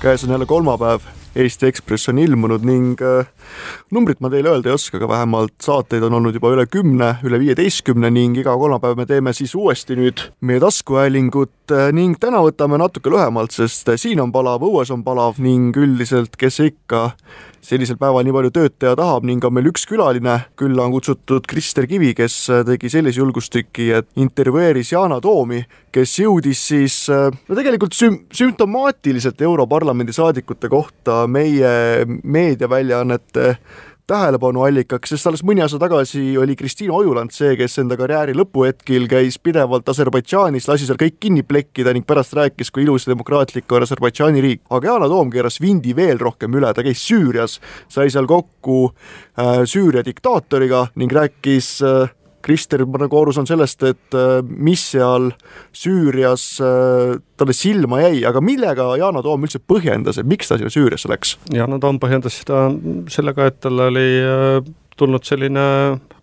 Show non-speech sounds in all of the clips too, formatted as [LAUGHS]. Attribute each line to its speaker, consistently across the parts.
Speaker 1: käes on jälle kolmapäev, Eesti Ekspress on ilmunud ning äh, numbrit ma teile öelda ei oska, aga vähemalt saateid on olnud juba üle kümne, üle viieteistkümne ning iga kolmapäev me teeme siis uuesti nüüd meie taskuhäälingut äh, ning täna võtame natuke lühemalt, sest äh, siin on palav, õues on palav ning üldiselt, kes ikka sellisel päeval nii palju tööd teha tahab ning on meil üks külaline, külla on kutsutud Krister Kivi, kes tegi sellise julgustüki, et intervjueeris Yana Toomi, kes jõudis siis no tegelikult süm-, sümptomaatiliselt Europarlamendi saadikute kohta meie meediaväljaannete tähelepanuallikaks, sest alles mõni aasta tagasi oli Kristiina Ojuland see, kes enda karjääri lõpuhetkel käis pidevalt Aserbaidžaanis, lasi seal kõik kinni plekkida ning pärast rääkis, kui ilus ja demokraatlik on Aserbaidžaani riik. aga Yana Toom keeras vindi veel rohkem üle, ta käis Süürias, sai seal kokku äh, Süüria diktaatoriga ning rääkis äh, Krister, ma nagu saan sellest, et äh, mis seal Süürias äh, talle silma jäi, aga millega Yana Toom üldse põhjendas, et miks ta sinna Süüriasse läks?
Speaker 2: Yana Toom põhjendas seda sellega, et tal oli äh, tulnud selline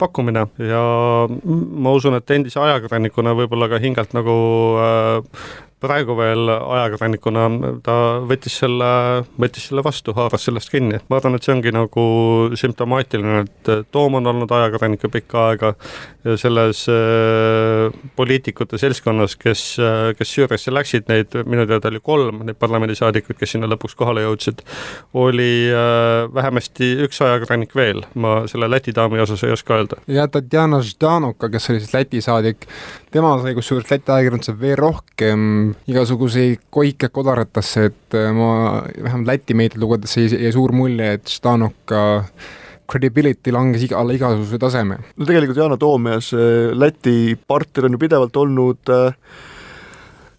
Speaker 2: pakkumine ja ma usun, et endise ajakirjanikuna võib-olla ka hingelt nagu praegu veel ajakirjanikuna ta võttis selle, võttis selle vastu, haaras sellest kinni. ma arvan, et see ongi nagu sümptomaatiline, et Toom on olnud ajakirjanik ju pikka aega ja selles äh, poliitikute seltskonnas, kes, kes Süüriasse läksid, neid minu teada oli kolm, neid parlamendisaadikuid, kes sinna lõpuks kohale jõudsid, oli äh, vähemasti üks ajakirjanik veel, ma selle Läti daami osas ei oska öelda.
Speaker 3: ja Tatjana Ždanuka, kes oli siis Läti saadik, tema sai kusjuures Läti ajakirjandusel veel rohkem igasuguseid koike kodaratasse, et äh, ma vähemalt Läti meediat lugedes jäi, jäi suur mulje, et Ždanuka credibility langes iga, alla igasuguse taseme.
Speaker 1: no tegelikult Yana Toomias Läti partner on ju pidevalt olnud äh,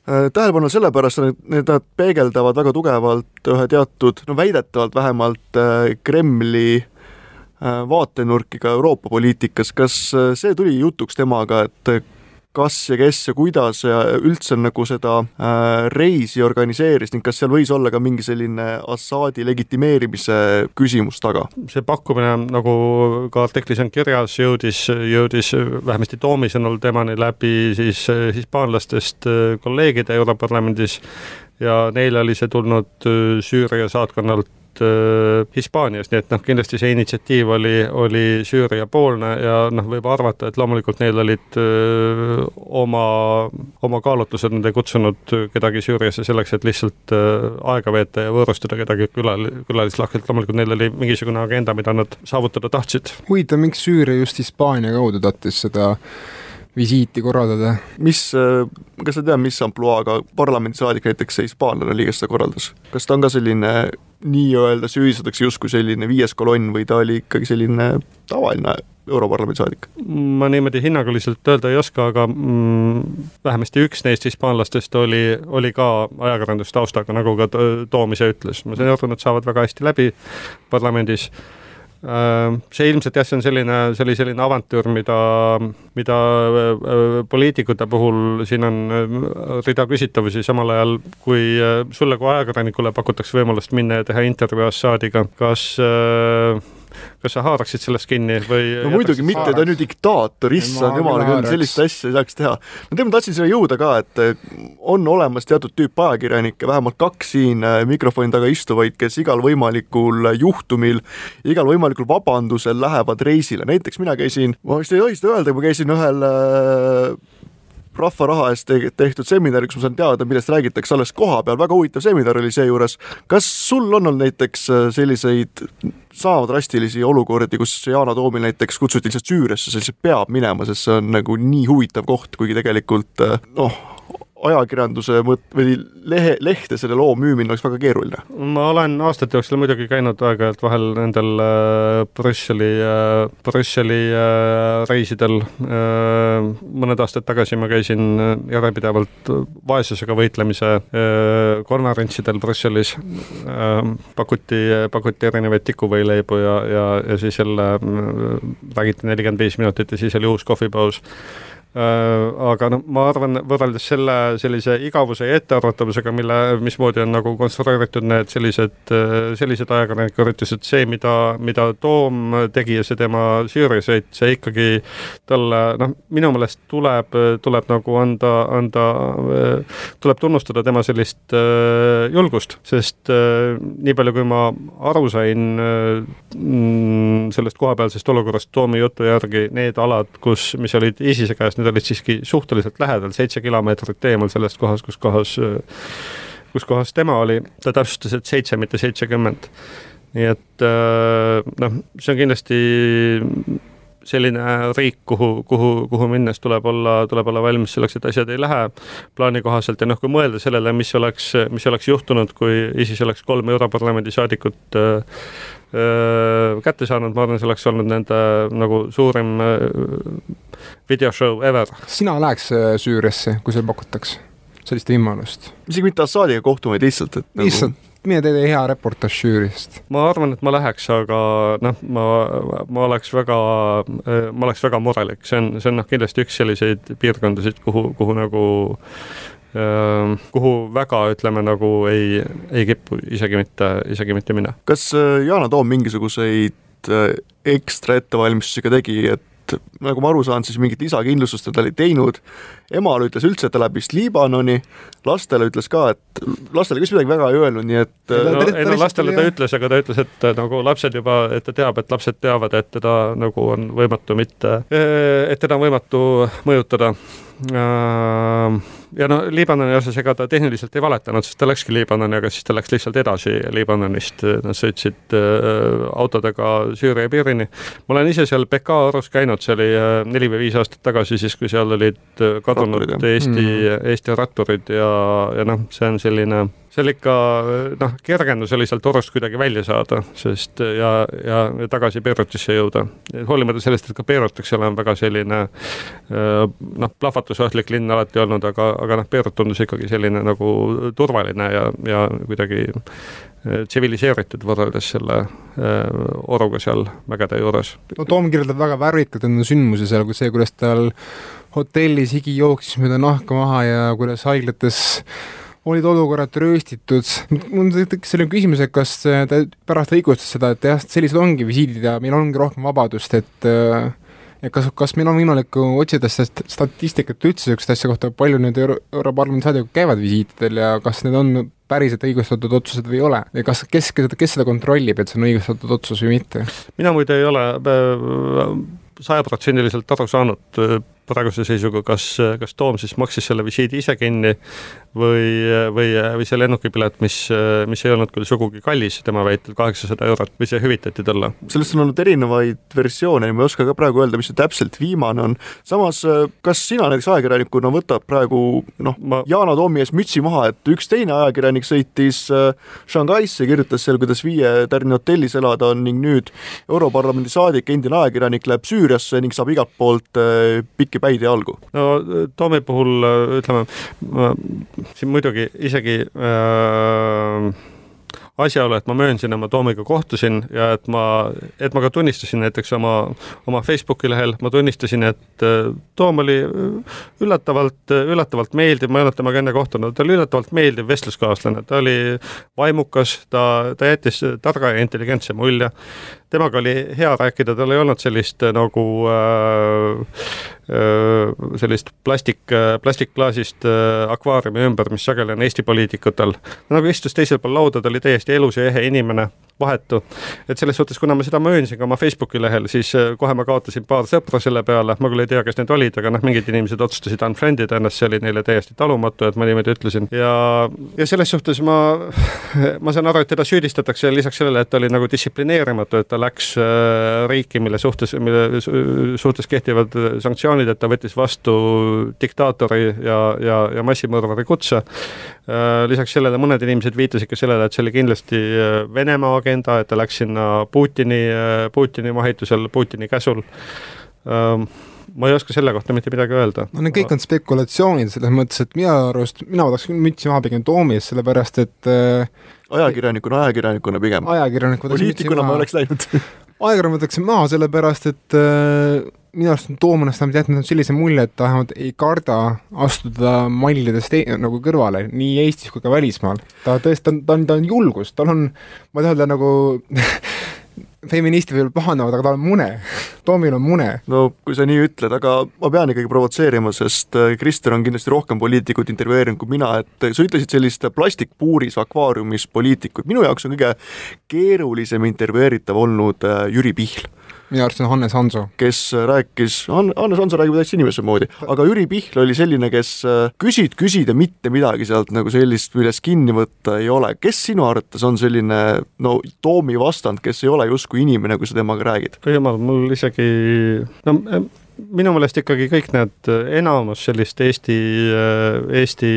Speaker 1: äh tähelepanu sellepärast, et nad peegeldavad väga tugevalt ühe teatud, no väidetavalt vähemalt äh, Kremli äh, vaatenurki ka Euroopa poliitikas, kas see tuli jutuks temaga, et kas ja kes ja kuidas ja üldse nagu seda äh, reisi organiseeris ning kas seal võis olla ka mingi selline Assaadi legitimeerimise küsimus taga?
Speaker 2: see pakkumine, nagu ka artiklis on kirjas, jõudis, jõudis vähemasti Toomi sõnul temani läbi siis hispaanlastest kolleegide Europarlamendis ja neile oli see tulnud Süüria saatkonnalt äh, Hispaaniast, nii et noh, kindlasti see initsiatiiv oli, oli Süüria-poolne ja noh, võib arvata, et loomulikult neil olid öö, oma, oma kaalutlused, nad ei kutsunud kedagi Süüriasse selleks, et lihtsalt öö, aega veeta ja võõrustada kedagi külal, külalislahkelt, loomulikult neil oli mingisugune agenda, mida nad saavutada tahtsid.
Speaker 3: huvitav, miks Süüria just Hispaania kaudu tahtis seda visiiti korraldada.
Speaker 1: mis, kas sa tead, mis ampluaaga parlamendisaadik näiteks see hispaanlane oli, kes seda korraldas? kas ta on ka selline nii-öelda süüdistatakse justkui selline viies kolonn või ta oli ikkagi selline tavaline Europarlamendi saadik?
Speaker 2: ma niimoodi hinnanguliselt öelda ei oska, aga mm, vähemasti üks neist hispaanlastest oli, oli ka ajakirjandustaustaga, nagu ka Toom ise ütles. ma sain aru, nad saavad väga hästi läbi parlamendis Äh, see ilmselt jah, see on selline, see oli selline avantüür, mida, mida äh, poliitikute puhul siin on äh, rida küsitavusi, samal ajal kui sulle kui ajakirjanikule pakutakse võimalust minna ja teha intervjuu Assadiga, kas äh, kas sa haaraksid sellest kinni või?
Speaker 1: no muidugi mitte, ta on ju diktaator, issand jumal küll, sellist asja ei saaks teha. no tegelikult ma tahtsin sinna jõuda ka, et eh, on olemas teatud tüüp ajakirjanikke, vähemalt kaks siin eh, mikrofoni taga istuvaid, kes igal võimalikul juhtumil, igal võimalikul vabandusel lähevad reisile, näiteks mina käisin, ma vist ei tohi seda öelda, ma käisin ühel rahva raha eest tehtud seminari, kus ma saan teada, millest räägitakse alles koha peal, väga huvitav seminar oli seejuures. kas sul on olnud näiteks äh, selliseid sama drastilisi olukordi, kus Yana Toomil näiteks kutsuti lihtsalt Süüriasse, see lihtsalt peab minema, sest see on nagu nii huvitav koht, kuigi tegelikult äh, noh, ajakirjanduse mõt- või lehe, lehte selle loo müümine oleks väga keeruline?
Speaker 2: ma olen aastate jooksul muidugi käinud aeg-ajalt vahel nendel äh, Brüsseli äh,, Brüsseli äh, reisidel äh,. mõned aastad tagasi ma käisin äh, järjepidevalt vaesusega võitlemise äh, konverentsidel Brüsselis äh,. pakuti, pakuti erinevaid tikuvõileibu ja, ja, ja siis jälle äh, räägiti nelikümmend viis minutit ja siis oli uus kohvipaus aga noh, ma arvan, võrreldes selle sellise igavuse ja ettearvatavusega, mille, mismoodi on nagu konstrueeritud need sellised, sellised ajakirjaniku üritused, see, mida, mida Toom tegi ja see tema Süüria sõit, see ikkagi talle noh, minu meelest tuleb, tuleb nagu anda, anda, tuleb tunnustada tema sellist julgust, sest nii palju, kui ma aru sain mm, sellest kohapealsest olukorrast Toomi jutu järgi, need alad, kus, mis olid ISISe käes, need olid siiski suhteliselt lähedal, seitse kilomeetrit eemal sellest kohast, kus kohas, kus kohas tema oli, ta täpsustas, et seitse, mitte seitsekümmend. nii et noh, see on kindlasti selline riik, kuhu, kuhu, kuhu minnes tuleb olla, tuleb olla valmis selleks, et asjad ei lähe plaani kohaselt ja noh, kui mõelda sellele, mis oleks, mis oleks juhtunud, kui ISIS oleks kolm Europarlamendi saadikut äh, äh, kätte saanud, ma arvan, see oleks olnud nende nagu suurim äh, videoshow ever.
Speaker 3: sina läheks äh, Süüriasse, kui seal pakutakse sellist võimalust?
Speaker 1: isegi mitte Assadiga kohtuma, vaid lihtsalt, et
Speaker 3: lihtsalt nagu mine tee hea reportaaž Žüürist.
Speaker 2: ma arvan, et ma läheks, aga noh, ma, ma oleks väga, ma oleks väga murelik, see on, see on noh, kindlasti üks selliseid piirkondasid, kuhu, kuhu nagu äh, kuhu väga, ütleme nagu ei, ei kipu isegi mitte, isegi mitte mina.
Speaker 1: kas äh, Yana Toom mingisuguseid äh, ekstra ettevalmistusi ka tegi, et nagu ma aru saan, siis mingit lisakindlustust ta ei teinud. emale ütles üldse, et ta läheb vist Liibanoni, lastele ütles ka, et lastele ka vist midagi väga ei öelnud, nii et.
Speaker 2: no, ei no lastele ta ütles, aga ta ütles, et nagu lapsed juba, et ta teab, et lapsed teavad, et teda nagu on võimatu mitte, et teda on võimatu mõjutada Äh, ja no Liibanoni osas, ega ta tehniliselt ei valetanud, sest ta läkski Liibanoni, aga siis ta läks lihtsalt edasi Liibanonist, nad sõitsid äh, autodega Süüria piirini. ma olen ise seal Beka orus käinud, see oli äh, neli või viis aastat tagasi, siis kui seal olid kadunud ratturid, Eesti mm., Eesti ratturid ja, ja noh, see on selline see oli ikka noh, kergendus oli sealt orust kuidagi välja saada, sest ja, ja tagasi Beirutisse jõuda. hoolimata sellest, et ka Beirut, eks ole, on väga selline noh, plahvatusohtlik linn alati olnud, aga, aga noh, Beirut tundus ikkagi selline nagu turvaline ja, ja kuidagi tsiviliseeritud võrreldes selle oruga seal mägede juures.
Speaker 3: no Toom kirjeldab väga värvikalt enda sündmusi seal, kui see, kuidas tal hotellis higi jooksis mööda nahka maha ja kuidas haiglates olid olukorrad rööstitud. mul tekkis selline küsimus, et kas ta pärast õigustas seda, et jah, sellised ongi visiidid ja meil ongi rohkem vabadust, et et kas, kas meil on võimalik otsida statistikat üldse niisuguste asja kohta, palju need Euro-, Europarlamendi saadikud käivad visiitidel ja kas need on päriselt õigustatud otsused või ei ole ja kas, kes, kes seda kontrollib, et see on õigustatud otsus või mitte?
Speaker 2: mina muide ei ole äh, sajaprotsendiliselt aru saanud äh, praeguse seisuga, kas, kas Toom siis maksis selle visiidi ise kinni või, või, või see lennukipilet, mis, mis ei olnud küll sugugi kallis, tema väitel kaheksasada eurot, või see hüvitati talle?
Speaker 1: sellest on olnud erinevaid versioone ja ma ei oska ka praegu öelda, mis see täpselt viimane on. samas, kas sina näiteks ajakirjanikuna võtad praegu noh ma..., Yana Toomi ees mütsi maha, et üks teine ajakirjanik sõitis äh, Shanghaisse, kirjutas seal, kuidas viie-tärni hotellis elada on ning nüüd Europarlamendi saadik, endine ajakirjanik läheb Süüriasse ning saab igalt poolt äh, pikki päid ja jalgu.
Speaker 2: no Toomi puhul ütleme, siin muidugi isegi äh, asjaolu, et ma möönsin, et ma Toomiga kohtusin ja et ma, et ma ka tunnistasin näiteks oma, oma Facebooki lehel, ma tunnistasin, et Toom oli üllatavalt, üllatavalt meeldiv, ma ei olnud temaga enne kohtunud, ta oli üllatavalt meeldiv vestluskaaslane, ta oli vaimukas, ta, ta jättis targa ja intelligentse mulje. Temaga oli hea rääkida, tal ei olnud sellist nagu äh, Äh, sellist plastik, äh, plastikklaasist äh, akvaariumi ümber, mis sageli on Eesti poliitikutel. nagu istus teisel pool lauda, ta oli täiesti elus ja ehe inimene vahetu. et selles suhtes, kuna ma seda möönsin ka oma Facebooki lehel, siis äh, kohe ma kaotasin paar sõpra selle peale, ma küll ei tea, kes need olid, aga noh, mingid inimesed otsustasid unfriend ida ennast, see oli neile täiesti talumatu, et ma niimoodi ütlesin ja, ja selles suhtes ma, ma saan aru, et teda süüdistatakse lisaks sellele, et ta oli nagu distsiplineerimatu, et ta läks äh, riiki, mille suhtes, mille suhtes kehtivad sanktsioonid, et ta võttis vastu diktaatori ja, ja, ja massimõrvari kutse. Äh, lisaks sellele mõned inimesed viitasid ka sellele, et see oli kindlasti Venemaa agenda, et ta läks sinna Putini, Putini vahitusel, Putini käsul ähm, ma ei oska selle kohta mitte midagi öelda.
Speaker 3: no need kõik on spekulatsioonid, selles mõttes, et minu arust, mina võtaks küll mütsi maha pigem Toomi ees, sellepärast et äh,
Speaker 1: ajakirjanikuna, ajakirjanikuna pigem.
Speaker 3: ajakirjanik
Speaker 1: poliitikuna ma oleks läinud
Speaker 3: ajakirjanik võtaks maha, sellepärast et äh, minu arust on Toomonast vähemalt jätnud sellise mulje, et ta vähemalt ei karda astuda mallidest nagu kõrvale, nii Eestis kui ka välismaal. ta tõesti, ta on, ta on, ta on julgus, tal on, ma ei taha öelda nagu [LAUGHS] feministid võib-olla pahandavad, aga tal on mune. Toomil on mune.
Speaker 1: no kui sa nii ütled, aga ma pean ikkagi provotseerima, sest äh, Krister on kindlasti rohkem poliitikuid intervjueerinud kui mina, et sa ütlesid sellist plastikpuuris akvaariumis poliitikuid, minu jaoks on kõige keerulisem intervjueeritav olnud äh, Jüri Pihl
Speaker 3: minu arust on Hannes Hanso.
Speaker 1: kes rääkis, Hannes Hanso räägib täitsa inimese moodi, aga Jüri Pihl oli selline, kes äh, küsid, küsid ja mitte midagi sealt nagu sellist, millest kinni võtta ei ole. kes sinu arvates on selline no Toomi vastand, kes ei ole justkui inimene, kui sa temaga räägid?
Speaker 2: jumal, mul isegi no minu meelest ikkagi kõik need, enamus sellist Eesti, Eesti,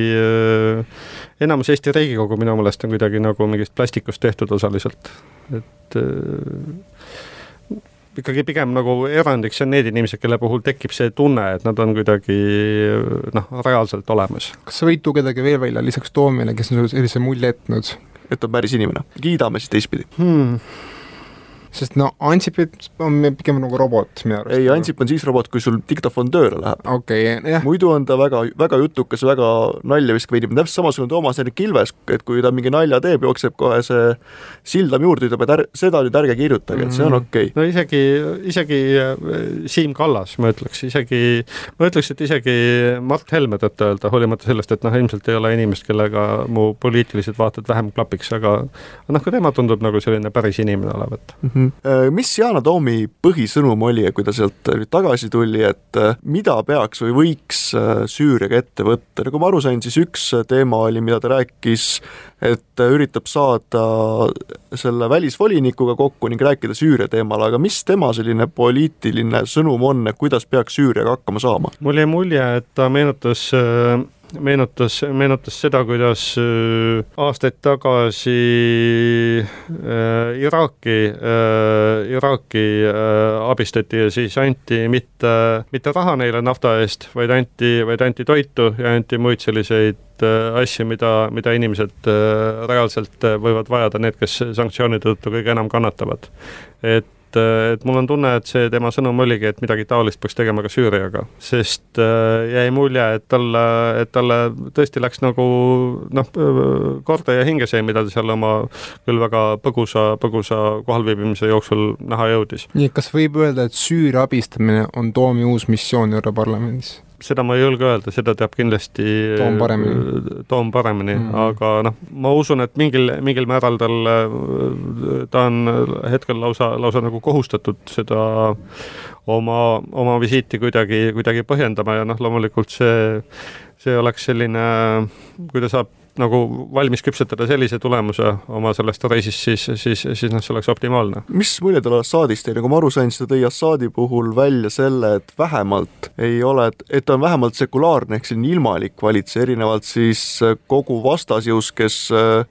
Speaker 2: enamus Eesti Riigikogu minu meelest on kuidagi nagu mingist plastikust tehtud osaliselt, et ikkagi pigem nagu erandiks on need inimesed, kelle puhul tekib see tunne, et nad on kuidagi noh, reaalselt olemas.
Speaker 3: kas sa võid tuua kedagi veel välja lisaks Toomile, kes on sulle sellise mulje jätnud?
Speaker 1: et on päris inimene, kiidame siis teistpidi
Speaker 2: hmm
Speaker 3: sest no Ansip on pigem nagu robot minu arust.
Speaker 1: ei, Ansip on siis robot, kui sul diktofon tööle läheb.
Speaker 3: okei okay,, jah.
Speaker 1: muidu on ta väga, väga jutukas, väga nalja viskav inimene, täpselt samasugune Toomas Hendrik Ilves, et kui ta mingi nalja teeb, jookseb kohe see sildam juurde, ütleb, et är, seda nüüd ärge kirjutage, et see on mm. okei okay..
Speaker 2: no isegi, isegi äh, Siim Kallas, ma ütleks, isegi, ma ütleks, et isegi Mart Helme tõtt-öelda, hoolimata sellest, et noh, ilmselt ei ole inimest, kellega mu poliitilised vaated vähem klapiks, aga noh, ka tema tundub nagu selline päris inimene olevat mm.
Speaker 1: -hmm mis Yana Toomi põhisõnum oli, kui ta sealt nüüd tagasi tuli, et äh, mida peaks või võiks äh, Süüriaga ette võtta, nagu ma aru sain, siis üks teema oli, mida ta rääkis, et üritab saada selle välisvolinikuga kokku ning rääkida Süüria teemal, aga mis tema selline poliitiline sõnum on, kuidas peaks Süüriaga hakkama saama?
Speaker 2: mul jäi mulje, et ta meenutas äh meenutas, meenutas seda, kuidas äh, aastaid tagasi äh, Iraaki äh,, Iraaki äh, abistati ja siis anti mitte, mitte raha neile nafta eest, vaid anti, vaid anti toitu ja anti muid selliseid äh, asju, mida, mida inimesed äh, reaalselt võivad vajada, need, kes sanktsioonide tõttu kõige enam kannatavad. et et, et mul on tunne, et see tema sõnum oligi, et midagi taolist peaks tegema ka Süüriaga, sest äh, jäi mulje, et talle, et talle tõesti läks nagu noh, korda ja hinge see, mida ta seal oma küll väga põgusa, põgusa kohalviibimise jooksul näha jõudis.
Speaker 3: nii et kas võib öelda, et Süüria abistamine on Toomi uus missioon Europarlamendis?
Speaker 2: Seda ma ei julge öelda, seda teab kindlasti
Speaker 3: Toom paremini,
Speaker 2: Toom paremini mm, -hmm. aga noh, ma usun, et mingil, mingil määral tal, ta on hetkel lausa, lausa nagu kohustatud seda oma, oma visiiti kuidagi, kuidagi põhjendama ja noh, loomulikult see, see oleks selline, kui ta saab nagu valmis küpsetada sellise tulemuse oma sellest reisist, siis, siis, siis noh, see oleks optimaalne.
Speaker 1: mis mulje tal Assadist jäi, nagu ma aru sain, siis ta tõi Assadi puhul välja selle, et vähemalt ei ole, et ta on vähemalt sekulaarne ehk selline ilmalik valitseja, erinevalt siis kogu vastasjõus, kes,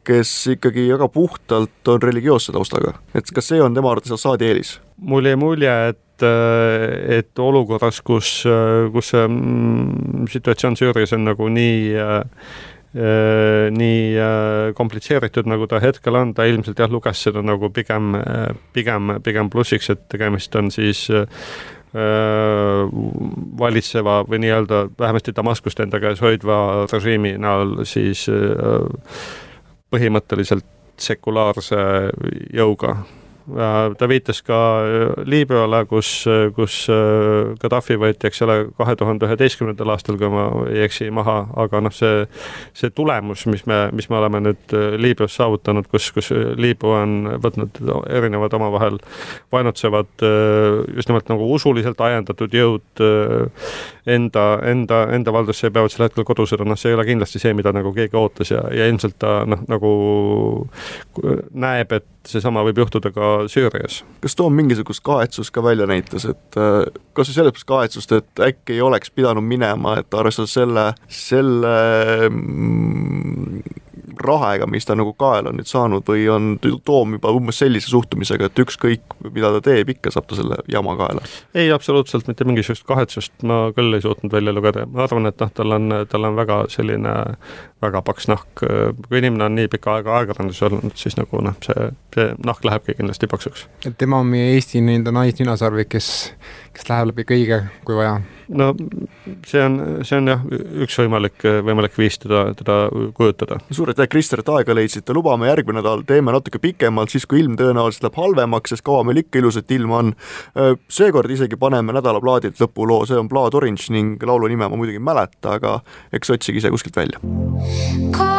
Speaker 1: kes ikkagi väga puhtalt on religioosse taustaga. et kas see on tema arvates Assadi eelis?
Speaker 2: mul jäi mulje, et et olukorras, kus, kus see mm, situatsioon Süürias on nagu nii Äh, nii äh, komplitseeritud, nagu ta hetkel on, ta ilmselt jah, luges seda nagu pigem, äh, pigem, pigem plussiks, et tegemist on siis valitseva või nii-öelda vähemasti Damaskust enda käes hoidva režiimi näol siis põhimõtteliselt sekulaarse jõuga. Äh, ta viitas ka äh, Liibüale, kus, kus äh, Gaddafi võeti, eks ole, kahe tuhande üheteistkümnendal aastal, kui ma ei eksi, maha, aga noh, see, see tulemus, mis me, mis me oleme nüüd Liibüas saavutanud, kus, kus Liibüa on võtnud erinevad omavahel vaenutsevad just nimelt nagu usuliselt ajendatud jõud enda, enda, enda valdusse ja peavad sel hetkel kodusõda, noh, see ei ole kindlasti see, mida nagu keegi ootas ja, ja ilmselt ta noh, nagu näeb, et seesama võib juhtuda ka Süürias.
Speaker 1: kas Toom mingisugust kahetsust ka välja näitas, et äh, kas või selles kahetsust, et äkki ei oleks pidanud minema, et arvestades selle, selle mm,
Speaker 4: rahega, mis ta nagu kaela on nüüd saanud või on Toom juba umbes sellise suhtumisega, et ükskõik, mida ta teeb, ikka saab ta selle jama kaela?
Speaker 2: ei, absoluutselt mitte mingisugust kahetsust ma küll ei suutnud välja lugeda, ma arvan, et noh, tal on, tal on väga selline väga paks nahk, kui inimene on nii pikka aega ajakirjanduses olnud, siis nagu noh, see, see nahk lähebki kindlasti paksuks.
Speaker 3: et tema on meie Eesti nii-öelda naisninasarvik, kes, kes läheb läbi kõige, kui vaja
Speaker 2: no see on, see on jah, üks võimalik, võimalik viis teda, teda kujutada.
Speaker 4: suur aitäh, Krister, et aega leidsite, lubame järgmine nädal teeme natuke pikemalt, siis kui ilm tõenäoliselt läheb halvemaks, sest kaua meil ikka ilusat ilma on. seekord isegi paneme nädalaplaadilt lõpuloo, see on Blood Orange ning laulu nime ma muidugi ei mäleta, aga eks otsige ise kuskilt välja.